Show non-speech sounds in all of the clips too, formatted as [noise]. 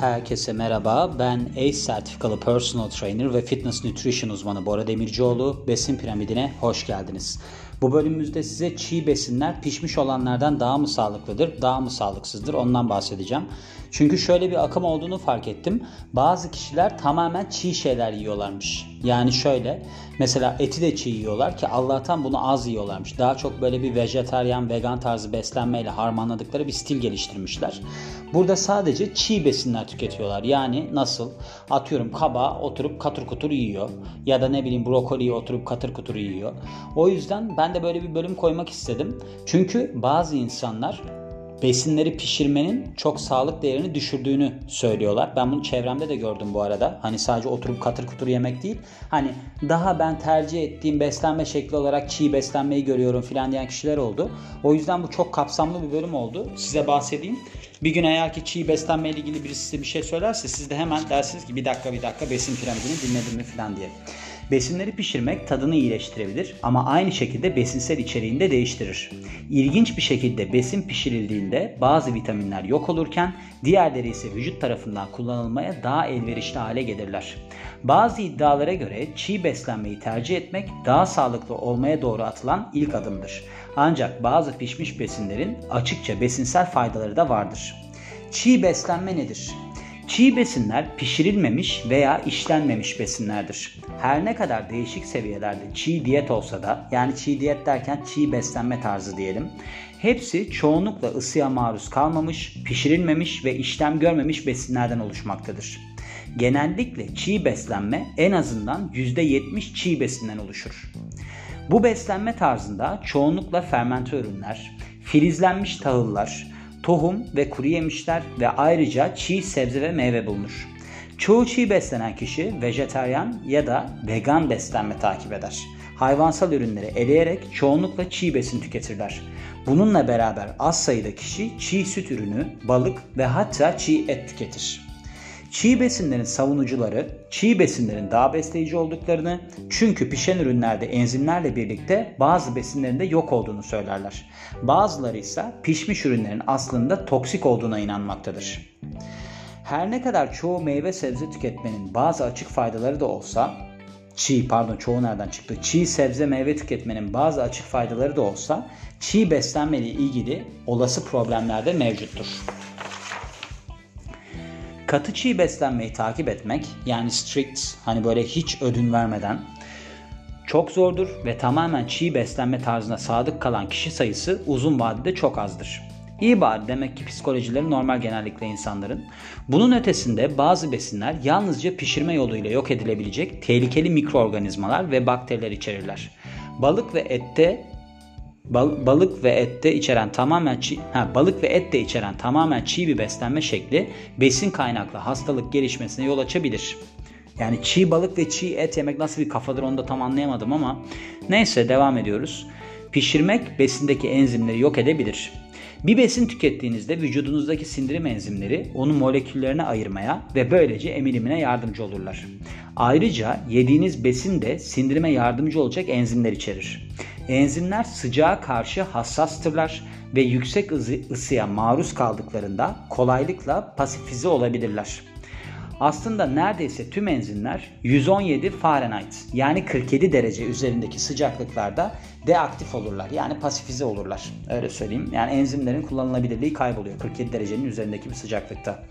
Herkese merhaba. Ben ACE sertifikalı personal trainer ve fitness nutrition uzmanı Bora Demircioğlu. Besin piramidine hoş geldiniz. Bu bölümümüzde size çiğ besinler pişmiş olanlardan daha mı sağlıklıdır, daha mı sağlıksızdır ondan bahsedeceğim. Çünkü şöyle bir akım olduğunu fark ettim. Bazı kişiler tamamen çiğ şeyler yiyorlarmış. Yani şöyle mesela eti de çiğ yiyorlar ki Allah'tan bunu az yiyorlarmış. Daha çok böyle bir vejetaryen, vegan tarzı beslenmeyle harmanladıkları bir stil geliştirmişler. Burada sadece çiğ besinler tüketiyorlar. Yani nasıl? Atıyorum kaba oturup katır kutur yiyor. Ya da ne bileyim brokoliyi oturup katır kutur yiyor. O yüzden ben de böyle bir bölüm koymak istedim. Çünkü bazı insanlar besinleri pişirmenin çok sağlık değerini düşürdüğünü söylüyorlar. Ben bunu çevremde de gördüm bu arada. Hani sadece oturup katır kutur yemek değil. Hani daha ben tercih ettiğim beslenme şekli olarak çiğ beslenmeyi görüyorum filan diyen kişiler oldu. O yüzden bu çok kapsamlı bir bölüm oldu. Size bahsedeyim. Bir gün eğer ki çiğ beslenme ile ilgili birisi size bir şey söylerse siz de hemen dersiniz ki bir dakika bir dakika besin piramidini dinledim mi filan diye. Besinleri pişirmek tadını iyileştirebilir ama aynı şekilde besinsel içeriğini de değiştirir. İlginç bir şekilde besin pişirildiğinde bazı vitaminler yok olurken diğerleri ise vücut tarafından kullanılmaya daha elverişli hale gelirler. Bazı iddialara göre çiğ beslenmeyi tercih etmek daha sağlıklı olmaya doğru atılan ilk adımdır. Ancak bazı pişmiş besinlerin açıkça besinsel faydaları da vardır. Çiğ beslenme nedir? Çiğ besinler pişirilmemiş veya işlenmemiş besinlerdir. Her ne kadar değişik seviyelerde çiğ diyet olsa da yani çiğ diyet derken çiğ beslenme tarzı diyelim. Hepsi çoğunlukla ısıya maruz kalmamış, pişirilmemiş ve işlem görmemiş besinlerden oluşmaktadır. Genellikle çiğ beslenme en azından %70 çiğ besinden oluşur. Bu beslenme tarzında çoğunlukla fermente ürünler, filizlenmiş tahıllar, tohum ve kuru yemişler ve ayrıca çiğ sebze ve meyve bulunur. Çoğu çiğ beslenen kişi vejetaryen ya da vegan beslenme takip eder. Hayvansal ürünleri eleyerek çoğunlukla çiğ besin tüketirler. Bununla beraber az sayıda kişi çiğ süt ürünü, balık ve hatta çiğ et tüketir. Çiğ besinlerin savunucuları çiğ besinlerin daha besleyici olduklarını çünkü pişen ürünlerde enzimlerle birlikte bazı besinlerin de yok olduğunu söylerler. Bazıları ise pişmiş ürünlerin aslında toksik olduğuna inanmaktadır. Her ne kadar çoğu meyve sebze tüketmenin bazı açık faydaları da olsa çiğ pardon çoğu nereden çıktı? Çiğ sebze meyve tüketmenin bazı açık faydaları da olsa çiğ beslenme ile ilgili olası problemler de mevcuttur. Katı çiğ beslenmeyi takip etmek yani strict hani böyle hiç ödün vermeden çok zordur ve tamamen çiğ beslenme tarzına sadık kalan kişi sayısı uzun vadede çok azdır. İyi bari demek ki psikolojileri normal genellikle insanların. Bunun ötesinde bazı besinler yalnızca pişirme yoluyla yok edilebilecek tehlikeli mikroorganizmalar ve bakteriler içerirler. Balık ve ette Bal, balık ve ette içeren tamamen çiğ, ha, balık ve et de içeren tamamen çiğ bir beslenme şekli besin kaynaklı hastalık gelişmesine yol açabilir. Yani çiğ balık ve çiğ et yemek nasıl bir kafadır onu da tam anlayamadım ama neyse devam ediyoruz. Pişirmek besindeki enzimleri yok edebilir. Bir besin tükettiğinizde vücudunuzdaki sindirim enzimleri onu moleküllerine ayırmaya ve böylece emilimine yardımcı olurlar. Ayrıca yediğiniz besin de sindirime yardımcı olacak enzimler içerir. Enzimler sıcağa karşı hassastırlar ve yüksek ısıya maruz kaldıklarında kolaylıkla pasifize olabilirler. Aslında neredeyse tüm enzimler 117 Fahrenheit yani 47 derece üzerindeki sıcaklıklarda deaktif olurlar. Yani pasifize olurlar. Öyle söyleyeyim. Yani enzimlerin kullanılabilirliği kayboluyor 47 derecenin üzerindeki bir sıcaklıkta.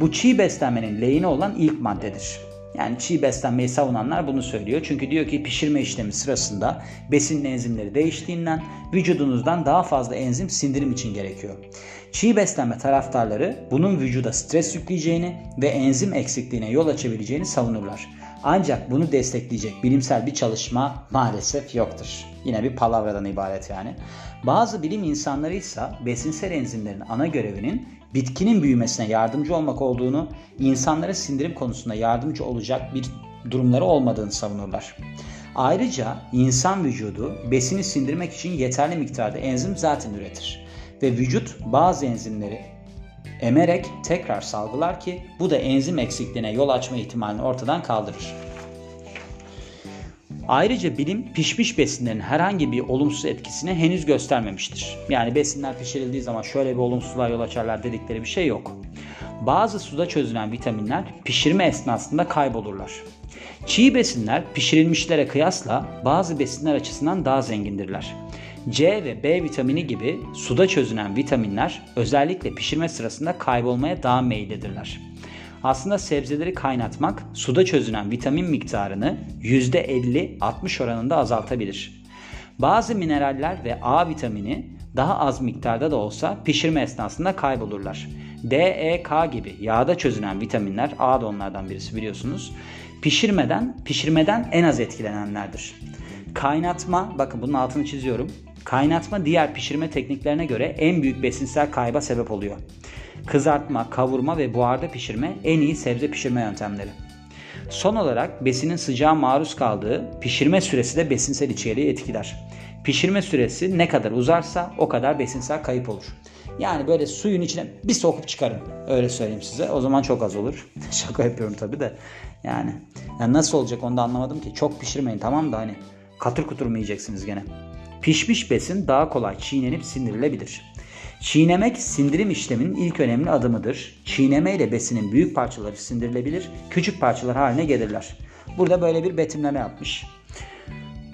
Bu çiğ beslenmenin lehine olan ilk maddedir. Yani çiğ beslenmeyi savunanlar bunu söylüyor. Çünkü diyor ki pişirme işlemi sırasında besin enzimleri değiştiğinden vücudunuzdan daha fazla enzim sindirim için gerekiyor. Çiğ beslenme taraftarları bunun vücuda stres yükleyeceğini ve enzim eksikliğine yol açabileceğini savunurlar. Ancak bunu destekleyecek bilimsel bir çalışma maalesef yoktur. Yine bir palavradan ibaret yani. Bazı bilim insanları ise besinsel enzimlerin ana görevinin bitkinin büyümesine yardımcı olmak olduğunu, insanlara sindirim konusunda yardımcı olacak bir durumları olmadığını savunurlar. Ayrıca insan vücudu besini sindirmek için yeterli miktarda enzim zaten üretir ve vücut bazı enzimleri emerek tekrar salgılar ki bu da enzim eksikliğine yol açma ihtimalini ortadan kaldırır. Ayrıca bilim pişmiş besinlerin herhangi bir olumsuz etkisini henüz göstermemiştir. Yani besinler pişirildiği zaman şöyle bir olumsuzluğa yol açarlar dedikleri bir şey yok. Bazı suda çözülen vitaminler pişirme esnasında kaybolurlar. Çiğ besinler pişirilmişlere kıyasla bazı besinler açısından daha zengindirler. C ve B vitamini gibi suda çözünen vitaminler özellikle pişirme sırasında kaybolmaya daha meyillidirler. Aslında sebzeleri kaynatmak suda çözünen vitamin miktarını %50-60 oranında azaltabilir. Bazı mineraller ve A vitamini daha az miktarda da olsa pişirme esnasında kaybolurlar. D, E, K gibi yağda çözünen vitaminler, A da onlardan birisi biliyorsunuz, pişirmeden pişirmeden en az etkilenenlerdir. Kaynatma, bakın bunun altını çiziyorum. Kaynatma diğer pişirme tekniklerine göre en büyük besinsel kayba sebep oluyor. Kızartma, kavurma ve buharda pişirme en iyi sebze pişirme yöntemleri. Son olarak besinin sıcağa maruz kaldığı pişirme süresi de besinsel içeriği etkiler. Pişirme süresi ne kadar uzarsa o kadar besinsel kayıp olur. Yani böyle suyun içine bir sokup çıkarın. Öyle söyleyeyim size. O zaman çok az olur. [laughs] Şaka yapıyorum tabii de. Yani, yani nasıl olacak onu da anlamadım ki. Çok pişirmeyin tamam da hani katır kutur mu yiyeceksiniz gene. Pişmiş besin daha kolay çiğnenip sindirilebilir. Çiğnemek sindirim işleminin ilk önemli adımıdır. Çiğneme ile besinin büyük parçaları sindirilebilir, küçük parçalar haline gelirler. Burada böyle bir betimleme yapmış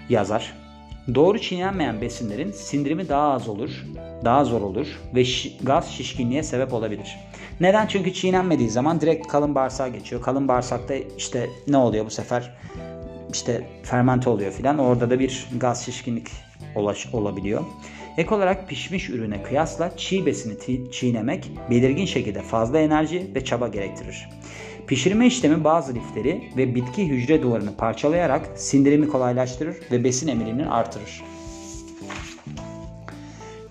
yazar. Doğru çiğnenmeyen besinlerin sindirimi daha az olur, daha zor olur ve gaz şişkinliğe sebep olabilir. Neden? Çünkü çiğnenmediği zaman direkt kalın bağırsağa geçiyor. Kalın bağırsakta işte ne oluyor bu sefer? İşte fermente oluyor filan. Orada da bir gaz şişkinlik olabiliyor. Ek olarak pişmiş ürüne kıyasla çiğ besini çiğnemek belirgin şekilde fazla enerji ve çaba gerektirir. Pişirme işlemi bazı lifleri ve bitki hücre duvarını parçalayarak sindirimi kolaylaştırır ve besin emilimini artırır.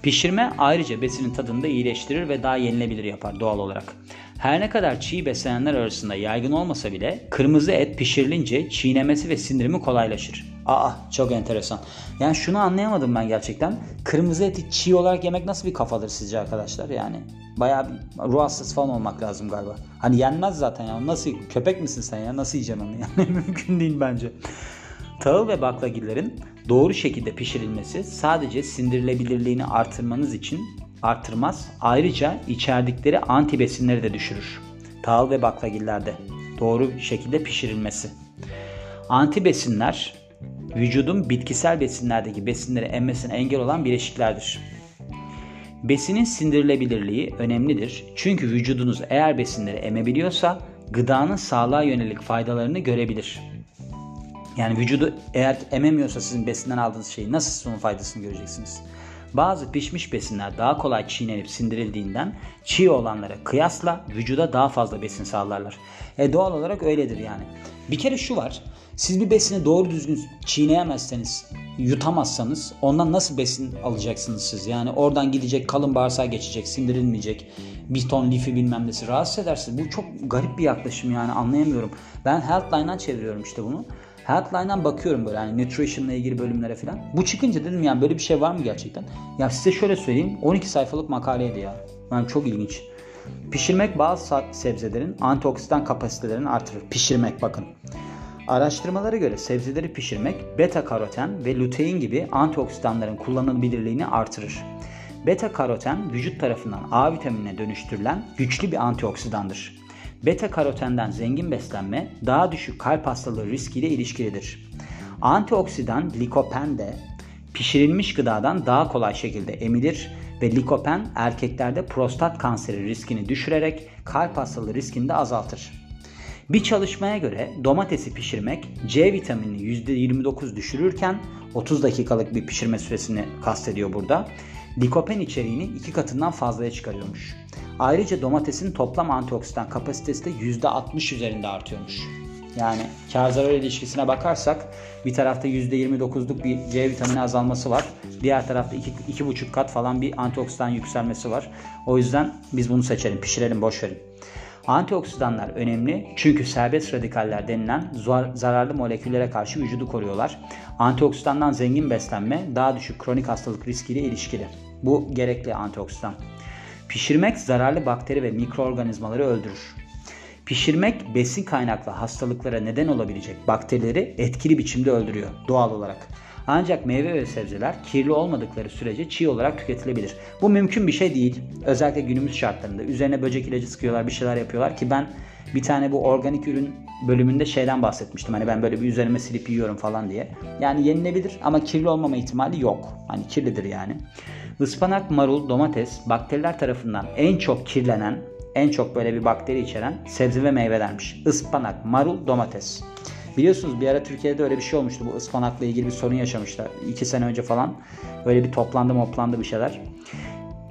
Pişirme ayrıca besinin tadını da iyileştirir ve daha yenilebilir yapar doğal olarak. Her ne kadar çiğ beslenenler arasında yaygın olmasa bile kırmızı et pişirilince çiğnemesi ve sindirimi kolaylaşır. Aa çok enteresan. Yani şunu anlayamadım ben gerçekten. Kırmızı eti çiğ olarak yemek nasıl bir kafadır sizce arkadaşlar? Yani bayağı bir ruh hastası falan olmak lazım galiba. Hani yenmez zaten ya. Nasıl köpek misin sen ya? Nasıl yiyeceksin onu [laughs] yani? Mümkün değil bence. Tahıl ve baklagillerin doğru şekilde pişirilmesi sadece sindirilebilirliğini artırmanız için artırmaz. Ayrıca içerdikleri anti besinleri de düşürür. Tahıl ve baklagillerde doğru şekilde pişirilmesi. Anti besinler vücudun bitkisel besinlerdeki besinleri emmesine engel olan bileşiklerdir. Besinin sindirilebilirliği önemlidir. Çünkü vücudunuz eğer besinleri emebiliyorsa gıdanın sağlığa yönelik faydalarını görebilir. Yani vücudu eğer ememiyorsa sizin besinden aldığınız şeyi nasıl onun faydasını göreceksiniz? Bazı pişmiş besinler daha kolay çiğnenip sindirildiğinden çiğ olanlara kıyasla vücuda daha fazla besin sağlarlar. E doğal olarak öyledir yani. Bir kere şu var. Siz bir besini doğru düzgün çiğneyemezseniz, yutamazsanız ondan nasıl besin alacaksınız siz? Yani oradan gidecek kalın bağırsağa geçecek, sindirilmeyecek. Bir ton lifi bilmem nesi rahatsız edersiniz. Bu çok garip bir yaklaşım yani anlayamıyorum. Ben Healthline'dan çeviriyorum işte bunu. Healthline'dan bakıyorum böyle hani nutrition'la ilgili bölümlere falan. Bu çıkınca dedim yani böyle bir şey var mı gerçekten? Ya size şöyle söyleyeyim 12 sayfalık makaleydi ya. Yani çok ilginç. Pişirmek bazı sebzelerin antioksidan kapasitelerini artırır. Pişirmek bakın. Araştırmalara göre sebzeleri pişirmek beta karoten ve lutein gibi antioksidanların kullanılabilirliğini artırır. Beta karoten vücut tarafından A vitaminine dönüştürülen güçlü bir antioksidandır. Beta karotenden zengin beslenme daha düşük kalp hastalığı riskiyle ilişkilidir. Antioksidan likopen de pişirilmiş gıdadan daha kolay şekilde emilir ve likopen erkeklerde prostat kanseri riskini düşürerek kalp hastalığı riskini de azaltır. Bir çalışmaya göre domatesi pişirmek C vitaminini %29 düşürürken 30 dakikalık bir pişirme süresini kastediyor burada. Likopen içeriğini iki katından fazlaya çıkarıyormuş. Ayrıca domatesin toplam antioksidan kapasitesi de %60 üzerinde artıyormuş. Yani kar zarar ilişkisine bakarsak bir tarafta %29'luk bir C vitamini azalması var. Diğer tarafta 2,5 kat falan bir antioksidan yükselmesi var. O yüzden biz bunu seçelim, pişirelim, boş verin. Antioksidanlar önemli çünkü serbest radikaller denilen zararlı moleküllere karşı vücudu koruyorlar. Antioksidandan zengin beslenme daha düşük kronik hastalık riskiyle ilişkili. Bu gerekli antioksidan. Pişirmek zararlı bakteri ve mikroorganizmaları öldürür. Pişirmek besin kaynaklı hastalıklara neden olabilecek bakterileri etkili biçimde öldürüyor doğal olarak. Ancak meyve ve sebzeler kirli olmadıkları sürece çiğ olarak tüketilebilir. Bu mümkün bir şey değil. Özellikle günümüz şartlarında. Üzerine böcek ilacı sıkıyorlar, bir şeyler yapıyorlar ki ben bir tane bu organik ürün bölümünde şeyden bahsetmiştim. Hani ben böyle bir üzerime silip yiyorum falan diye. Yani yenilebilir ama kirli olmama ihtimali yok. Hani kirlidir yani. Ispanak, marul, domates bakteriler tarafından en çok kirlenen, en çok böyle bir bakteri içeren sebze ve meyvelermiş. Ispanak, marul, domates. Biliyorsunuz bir ara Türkiye'de öyle bir şey olmuştu. Bu ıspanakla ilgili bir sorun yaşamışlar. iki sene önce falan. Öyle bir toplandı moplandı bir şeyler.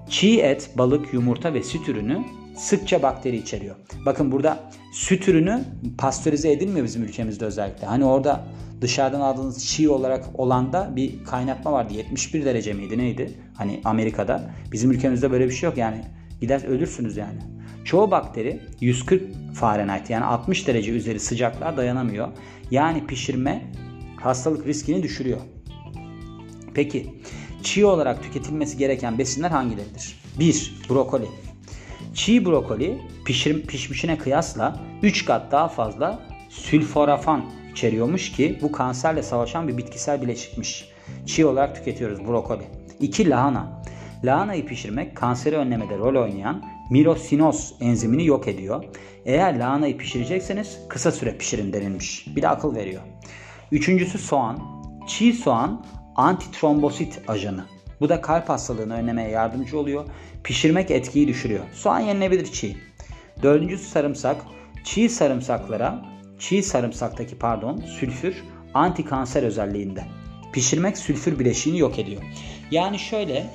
Çiğ et, balık, yumurta ve süt ürünü sıkça bakteri içeriyor. Bakın burada süt ürünü pastörize edilmiyor bizim ülkemizde özellikle. Hani orada dışarıdan aldığınız çiğ olarak olanda bir kaynatma vardı. 71 derece miydi neydi? Hani Amerika'da. Bizim ülkemizde böyle bir şey yok yani. Gider ölürsünüz yani. Çoğu bakteri 140 Fahrenheit yani 60 derece üzeri sıcaklığa dayanamıyor. Yani pişirme hastalık riskini düşürüyor. Peki çiğ olarak tüketilmesi gereken besinler hangileridir? 1. Brokoli. Çiğ brokoli pişir, pişmişine kıyasla 3 kat daha fazla sülforafan içeriyormuş ki bu kanserle savaşan bir bitkisel bileşikmiş. Çiğ olarak tüketiyoruz brokoli. 2. Lahana. Lahanayı pişirmek kanseri önlemede rol oynayan mirosinos enzimini yok ediyor. Eğer lahanayı pişirecekseniz kısa süre pişirin denilmiş. Bir de akıl veriyor. Üçüncüsü soğan. Çiğ soğan antitrombosit ajanı. Bu da kalp hastalığını önlemeye yardımcı oluyor. Pişirmek etkiyi düşürüyor. Soğan yenilebilir çiğ. Dördüncüsü sarımsak. Çiğ sarımsaklara, çiğ sarımsaktaki pardon, sülfür anti kanser özelliğinde. Pişirmek sülfür bileşiğini yok ediyor. Yani şöyle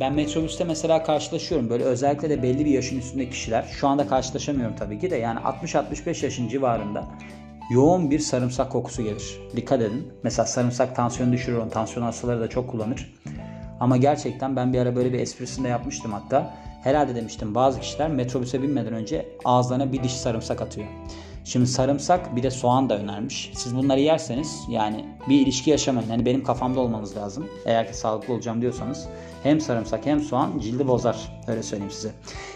ben metrobüste mesela karşılaşıyorum. Böyle özellikle de belli bir yaşın üstünde kişiler. Şu anda karşılaşamıyorum tabii ki de. Yani 60-65 yaşın civarında yoğun bir sarımsak kokusu gelir. Dikkat edin. Mesela sarımsak tansiyonu düşürür. Onu tansiyon hastaları da çok kullanır. Ama gerçekten ben bir ara böyle bir esprisini de yapmıştım hatta. Herhalde demiştim bazı kişiler metrobüse binmeden önce ağızlarına bir diş sarımsak atıyor. Şimdi sarımsak bir de soğan da önermiş. Siz bunları yerseniz yani bir ilişki yaşamayın. Hani benim kafamda olmanız lazım. Eğer ki sağlıklı olacağım diyorsanız hem sarımsak hem soğan cildi bozar. Öyle söyleyeyim size.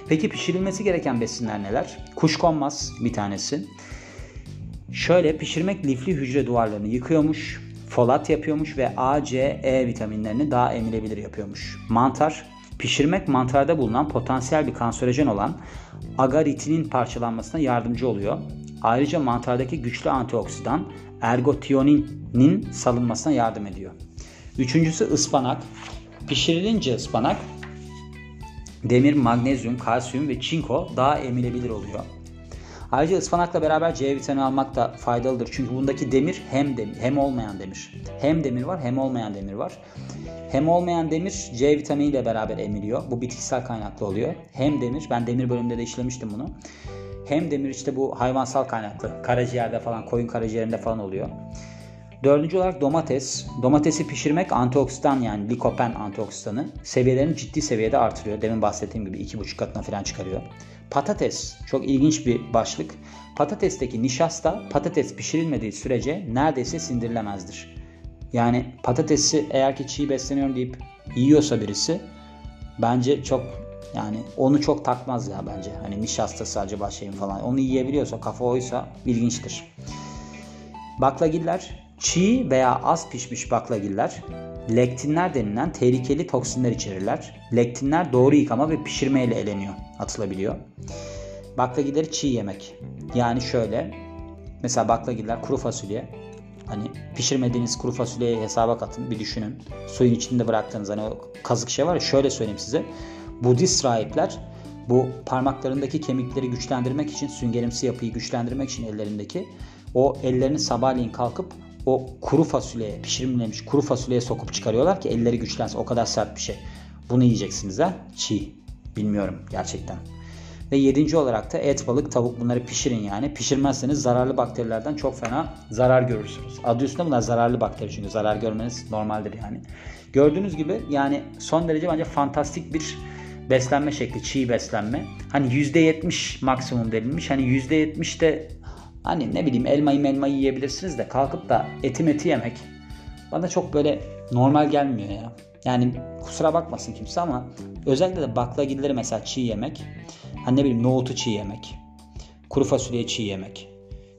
Peki pişirilmesi gereken besinler neler? Kuşkonmaz bir tanesi. Şöyle pişirmek lifli hücre duvarlarını yıkıyormuş, folat yapıyormuş ve A, C, E vitaminlerini daha emilebilir yapıyormuş. Mantar, pişirmek mantarda bulunan potansiyel bir kanserojen olan agaritinin parçalanmasına yardımcı oluyor. Ayrıca mantardaki güçlü antioksidan ergotioninin salınmasına yardım ediyor. Üçüncüsü ıspanak. Pişirilince ıspanak demir, magnezyum, kalsiyum ve çinko daha emilebilir oluyor. Ayrıca ıspanakla beraber C vitamini almak da faydalıdır. Çünkü bundaki demir hem demir, hem olmayan demir. Hem demir var hem olmayan demir var. Hem olmayan demir C vitaminiyle beraber emiliyor. Bu bitkisel kaynaklı oluyor. Hem demir, ben demir bölümünde de işlemiştim bunu. Hem demir işte bu hayvansal kaynaklı. Karaciğerde falan, koyun karaciğerinde falan oluyor. Dördüncü olarak domates. Domatesi pişirmek antioksidan yani likopen antioksidanı seviyelerini ciddi seviyede artırıyor. Demin bahsettiğim gibi iki buçuk katına falan çıkarıyor. Patates çok ilginç bir başlık. Patatesteki nişasta patates pişirilmediği sürece neredeyse sindirilemezdir. Yani patatesi eğer ki çiğ besleniyorum deyip yiyorsa birisi bence çok yani onu çok takmaz ya bence. Hani nişastası acaba şeyin falan. Onu yiyebiliyorsa kafa oysa ilginçtir. Baklagiller çiğ veya az pişmiş baklagiller lektinler denilen tehlikeli toksinler içerirler. Lektinler doğru yıkama ve pişirmeyle eleniyor, atılabiliyor. Baklagilleri çiğ yemek. Yani şöyle mesela baklagiller kuru fasulye hani pişirmediğiniz kuru fasulyeyi hesaba katın bir düşünün. Suyun içinde bıraktığınız hani o kazık şey var ya şöyle söyleyeyim size. Budist rahipler bu parmaklarındaki kemikleri güçlendirmek için süngerimsi yapıyı güçlendirmek için ellerindeki o ellerini sabahleyin kalkıp o kuru fasulyeye pişirilmemiş kuru fasulyeye sokup çıkarıyorlar ki elleri güçlensin. O kadar sert bir şey. Bunu yiyeceksiniz ha. Çiğ. Bilmiyorum gerçekten. Ve yedinci olarak da et, balık, tavuk bunları pişirin yani. Pişirmezseniz zararlı bakterilerden çok fena zarar görürsünüz. Adı üstünde bunlar zararlı bakteri çünkü zarar görmeniz normaldir yani. Gördüğünüz gibi yani son derece bence fantastik bir beslenme şekli, çiğ beslenme. Hani %70 maksimum denilmiş. Hani %70 de Hani ne bileyim elmayı elmayı yiyebilirsiniz de kalkıp da eti meti yemek bana çok böyle normal gelmiyor ya. Yani kusura bakmasın kimse ama özellikle de baklagilleri mesela çiğ yemek. Hani ne bileyim nohutu çiğ yemek. Kuru fasulye çiğ yemek.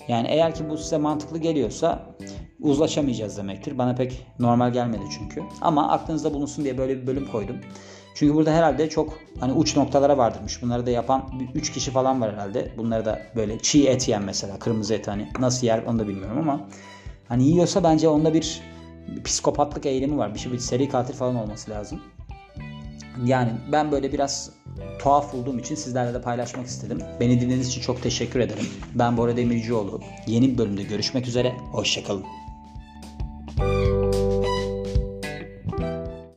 Yani eğer ki bu size mantıklı geliyorsa uzlaşamayacağız demektir. Bana pek normal gelmedi çünkü. Ama aklınızda bulunsun diye böyle bir bölüm koydum. Çünkü burada herhalde çok hani uç noktalara vardırmış. Bunları da yapan 3 kişi falan var herhalde. Bunları da böyle çiğ et yiyen mesela kırmızı et hani nasıl yer onu da bilmiyorum ama hani yiyorsa bence onda bir psikopatlık eğilimi var. Bir şey bir seri katil falan olması lazım. Yani ben böyle biraz tuhaf bulduğum için sizlerle de paylaşmak istedim. Beni dinlediğiniz için çok teşekkür ederim. Ben Bora Demircioğlu. Yeni bir bölümde görüşmek üzere. Hoşçakalın.